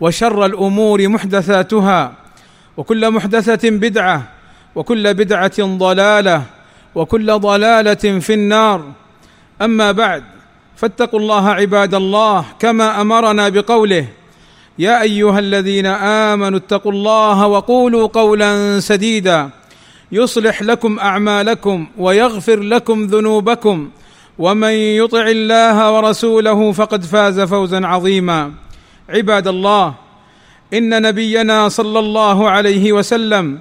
وشر الأمور محدثاتها وكل محدثة بدعة وكل بدعة ضلالة وكل ضلالة في النار. أما بعد فاتقوا الله عباد الله كما أمرنا بقوله يا أيها الذين آمنوا اتقوا الله وقولوا قولا سديدا يصلح لكم أعمالكم ويغفر لكم ذنوبكم ومن يطع الله ورسوله فقد فاز فوزا عظيما. عباد الله إن نبينا صلى الله عليه وسلم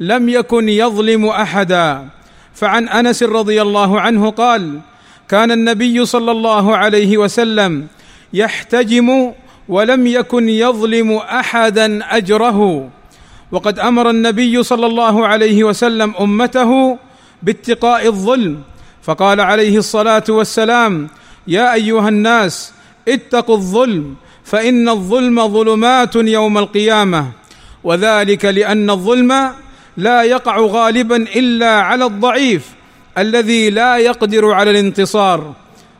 لم يكن يظلم أحدا. فعن أنس رضي الله عنه قال كان النبي صلى الله عليه وسلم يحتجم ولم يكن يظلم أحدا أجره. وقد أمر النبي صلى الله عليه وسلم أمته باتقاء الظلم فقال عليه الصلاة والسلام يا أيها الناس اتقوا الظلم فإن الظلم ظلمات يوم القيامة وذلك لأن الظلم لا يقع غالبا إلا على الضعيف الذي لا يقدر على الانتصار.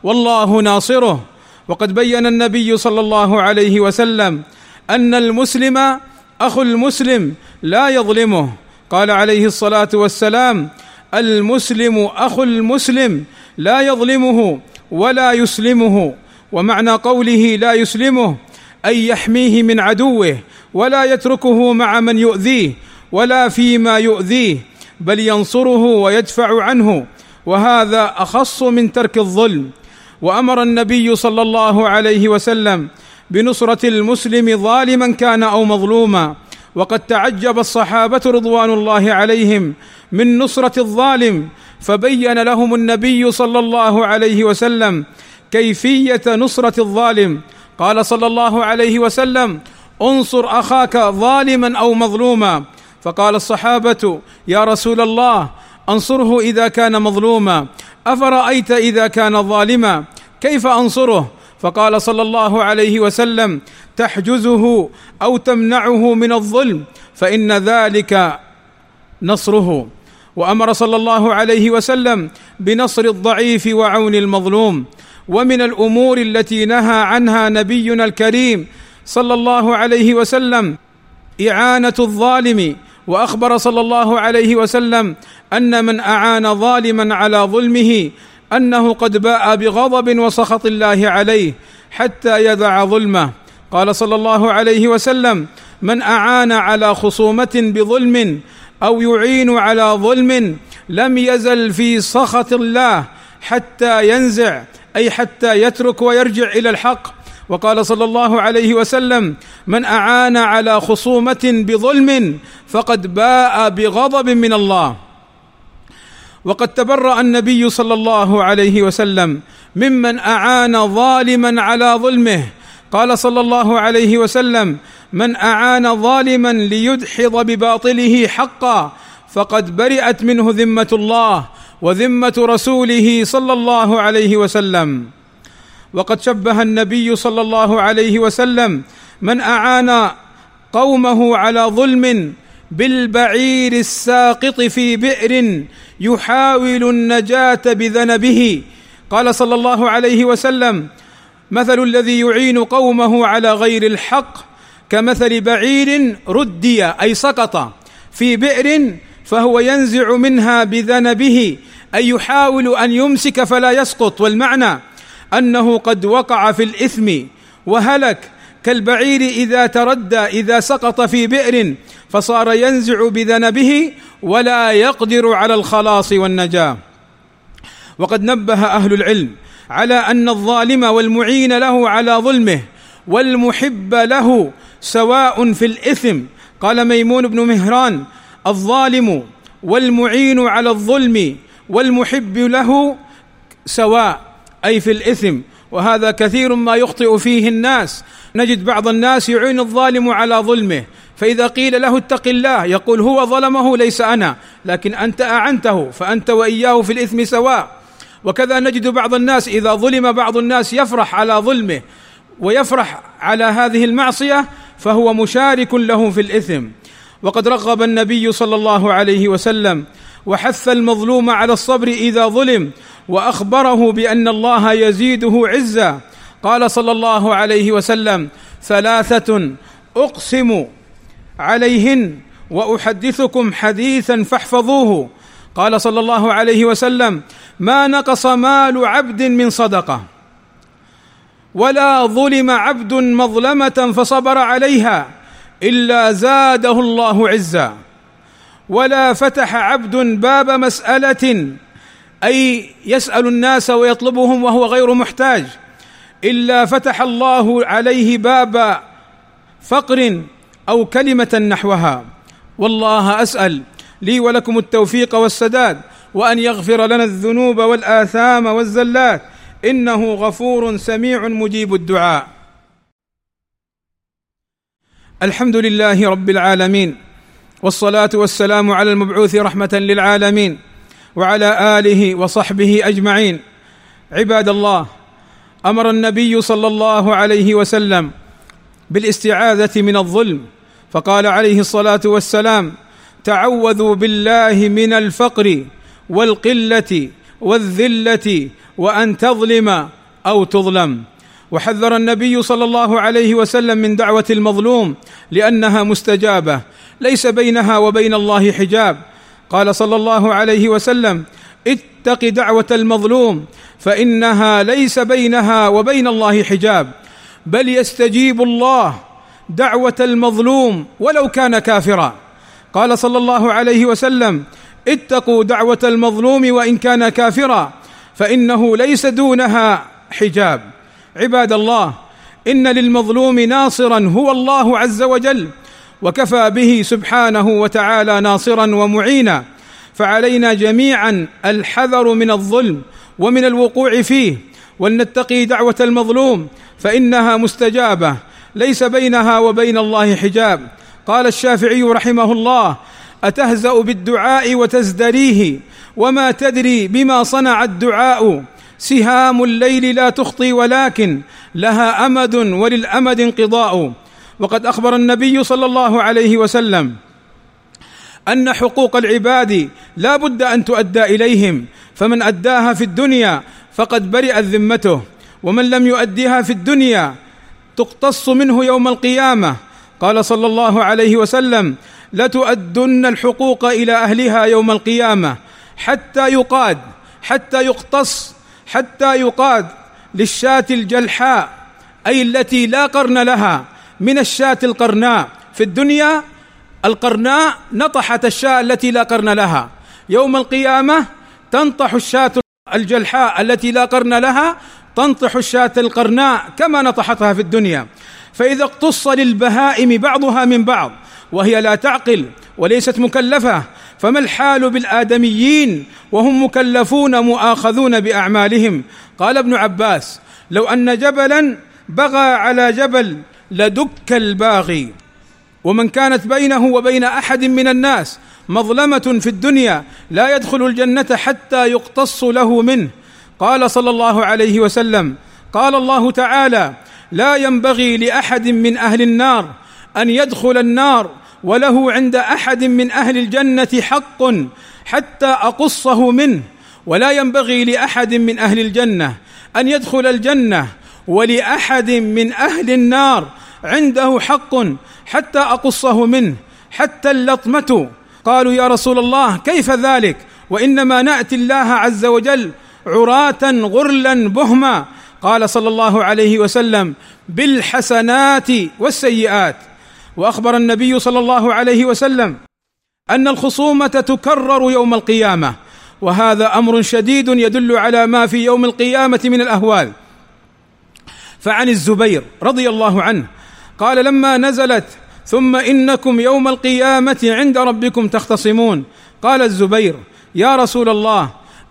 والله ناصره. وقد بين النبي صلى الله عليه وسلم أن المسلم أخو المسلم لا يظلمه. قال عليه الصلاة والسلام المسلم أخو المسلم لا يظلمه ولا يسلمه. ومعنى قوله لا يسلمه أي يحميه من عدوه ولا يتركه مع من يؤذيه ولا فيما يؤذيه بل ينصره ويدفع عنه. وهذا أخص من ترك الظلم. وأمر النبي صلى الله عليه وسلم بنصرة المسلم ظالما كان أو مظلوما. وقد تعجب الصحابة رضوان الله عليهم من نصرة الظالم فبين لهم النبي صلى الله عليه وسلم كيفية نصرة الظالم. قال صلى الله عليه وسلم انصر أخاك ظالما أو مظلوما. فقال الصحابة يا رسول الله انصره إذا كان مظلوما. أفرأيت إذا كان ظالما؟ كيف أنصره؟ فقال صلى الله عليه وسلم تحجزه أو تمنعه من الظلم فإن ذلك نصره. وأمر صلى الله عليه وسلم بنصر الضعيف وعون المظلوم. ومن الأمور التي نهى عنها نبينا الكريم صلى الله عليه وسلم إعانة الظالم. وأخبر صلى الله عليه وسلم أن من أعان ظالما على ظلمه أنه قد باء بغضب وسخط الله عليه حتى يدع ظلمه. قال صلى الله عليه وسلم من أعان على خصومة بظلم أو يعين على ظلم لم يزل في سخط الله حتى ينزع أي حتى يترك ويرجع إلى الحق. وقال صلى الله عليه وسلم من أعان على خصومة بظلم فقد باء بغضب من الله. وقد تبرأ النبي صلى الله عليه وسلم ممن أعان ظالما على ظلمه. قال صلى الله عليه وسلم من أعان ظالما ليدحض بباطله حقا فقد برئت منه ذمة الله وذمة رسوله صلى الله عليه وسلم. وقد شبه النبي صلى الله عليه وسلم من أعان قومه على ظلم بالبعير الساقط في بئر يحاول النجاة بذنبه. قال صلى الله عليه وسلم مثل الذي يعين قومه على غير الحق كمثل بعير ردي أي سقط في بئر فهو ينزع منها بذنبه أي يحاول أن يمسك فلا يسقط والمعنى أنه قد وقع في الإثم وهلك. كالبعير إذا تردى إذا سقط في بئر فصار ينزع بذنبه ولا يقدر على الخلاص والنجاة. وقد نبه أهل العلم على أن الظالم والمعين له على ظلمه والمحب له سواء في الإثم. قال ميمون بن مهران الظالم والمعين على الظلم والمحب له سواء أي في الإثم. وهذا كثير ما يخطئ فيه الناس. نجد بعض الناس يعين الظالم على ظلمه فإذا قيل له اتق الله يقول هو ظلمه ليس أنا لكن أنت أعنته فأنت وإياه في الإثم سواء. وكذا نجد بعض الناس إذا ظلم بعض الناس يفرح على ظلمه ويفرح على هذه المعصية فهو مشارك له في الإثم. وقد رغب النبي صلى الله عليه وسلم وحث المظلوم على الصبر إذا ظلم وأخبره بأن الله يزيده عزا. قال صلى الله عليه وسلم ثلاثة أقسم عليهن وأحدثكم حديثا فاحفظوه. قال صلى الله عليه وسلم ما نقص مال عبد من صدقة ولا ظلم عبد مظلمة فصبر عليها. إلا زاده الله عزا. ولا فتح عبد باب مسألة أي يسأل الناس ويطلبهم وهو غير محتاج. إلا فتح الله عليه باب فقر أو كلمة نحوها. والله أسأل لي ولكم التوفيق والسداد وأن يغفر لنا الذنوب والآثام والزلات. إنه غفور سميع مجيب الدعاء. الحمد لله رب العالمين والصلاة والسلام على المبعوث رحمة للعالمين وعلى آله وصحبه أجمعين. عباد الله أمر النبي صلى الله عليه وسلم بالاستعاذة من الظلم فقال عليه الصلاة والسلام تعوذوا بالله من الفقر والقلة والذلة وأن تظلم أو تظلم. وحذر النبي صلى الله عليه وسلم من دعوة المظلوم لأنها مستجابة ليس بينها وبين الله حجاب. قال صلى الله عليه وسلم اتق دعوة المظلوم فإنها ليس بينها وبين الله حجاب. بل يستجيب الله دعوة المظلوم ولو كان كافرا. قال صلى الله عليه وسلم اتقوا دعوة المظلوم وإن كان كافرا فإنه ليس دونها حجاب. عباد الله إن للمظلوم ناصرا هو الله عز وجل وكفى به سبحانه وتعالى ناصرا ومعينا فعلينا جميعا الحذر من الظلم ومن الوقوع فيه ولنتقي دعوة المظلوم فإنها مستجابة ليس بينها وبين الله حجاب. قال الشافعي رحمه الله أتهزأ بالدعاء وتزدريه وما تدري بما صنع الدعاء. سهام الليل لا تخطي ولكن لها أمد وللأمد انقضاء. وقد أخبر النبي صلى الله عليه وسلم أن حقوق العباد لا بد أن تؤدى إليهم فمن أداها في الدنيا فقد برئت ذمته ومن لم يؤديها في الدنيا تقتص منه يوم القيامة. قال صلى الله عليه وسلم لتؤدن الحقوق إلى أهلها يوم القيامة حتى يقاد حتى يقتص حتى يقاد للشاة الجلحاء أي التي لا قرن لها من الشاة القرناء. في الدنيا القرناء نطحت الشاة التي لا قرن لها. يوم القيامة تنطح الشاة الجلحاء التي لا قرن لها تنطح الشاة القرناء كما نطحتها في الدنيا. فإذا اقتص للبهائم بعضها من بعض وهي لا تعقل وليست مكلفة فما الحال بالآدميين وهم مكلفون مؤاخذون بأعمالهم؟ قال ابن عباس لو أن جبلا بغى على جبل لدك الباغي. ومن كانت بينه وبين أحد من الناس مظلمة في الدنيا لا يدخل الجنة حتى يقتص له منه. قال صلى الله عليه وسلم قال الله تعالى لا ينبغي لأحد من أهل النار أن يدخل النار وله عند أحد من أهل الجنة حق حتى أقصه منه ولا ينبغي لأحد من أهل الجنة أن يدخل الجنة ولأحد من أهل النار عنده حق حتى أقصه منه حتى اللطمة. قالوا يا رسول الله كيف ذلك؟ وإنما نأتي الله عز وجل عراة غرلا بهما. قال صلى الله عليه وسلم بالحسنات والسيئات. وأخبر النبي صلى الله عليه وسلم أن الخصومة تكرر يوم القيامة وهذا أمر شديد يدل على ما في يوم القيامة من الأهوال. فعن الزبير رضي الله عنه قال لما نزلت ثم إنكم يوم القيامة عند ربكم تختصمون. قال الزبير يا رسول الله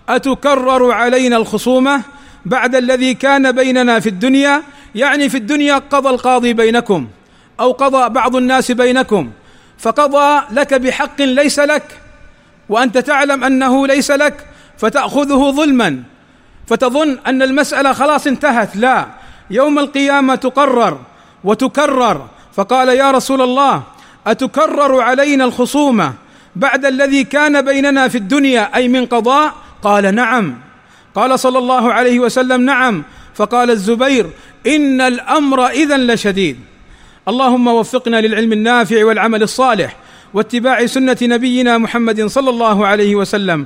أتكرر علينا الخصومة بعد الذي كان بيننا في الدنيا؟ يعني في الدنيا قضى القاضي بينكم. أو قضى بعض الناس بينكم فقضى لك بحق ليس لك وأنت تعلم أنه ليس لك فتأخذه ظلما فتظن أن المسألة خلاص انتهت لا يوم القيامة تقرر وتكرر فقال يا رسول الله أتكرر علينا الخصومة بعد الذي كان بيننا في الدنيا أي من قضاء؟ قال نعم. قال صلى الله عليه وسلم نعم. فقال الزبير إن الأمر اذا لشديد. اللهم وفقنا للعلم النافع والعمل الصالح واتباع سنة نبينا محمد صلى الله عليه وسلم.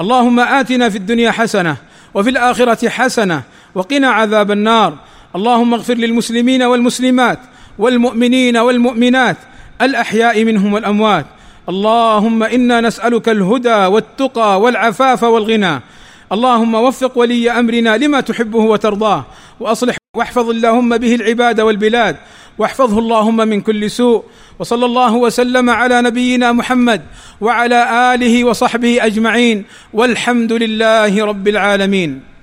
اللهم آتنا في الدنيا حسنة وفي الآخرة حسنة وقنا عذاب النار. اللهم اغفر للمسلمين والمسلمات والمؤمنين والمؤمنات الأحياء منهم والأموات. اللهم إنا نسألك الهدى والتقى والعفاف والغنى. اللهم وفق ولي أمرنا لما تحبه وترضاه وأصلح واحفظ اللهم به العباد والبلاد واحفظه اللهم من كل سوء وصلى الله وسلم على نبينا محمد وعلى آله وصحبه أجمعين والحمد لله رب العالمين.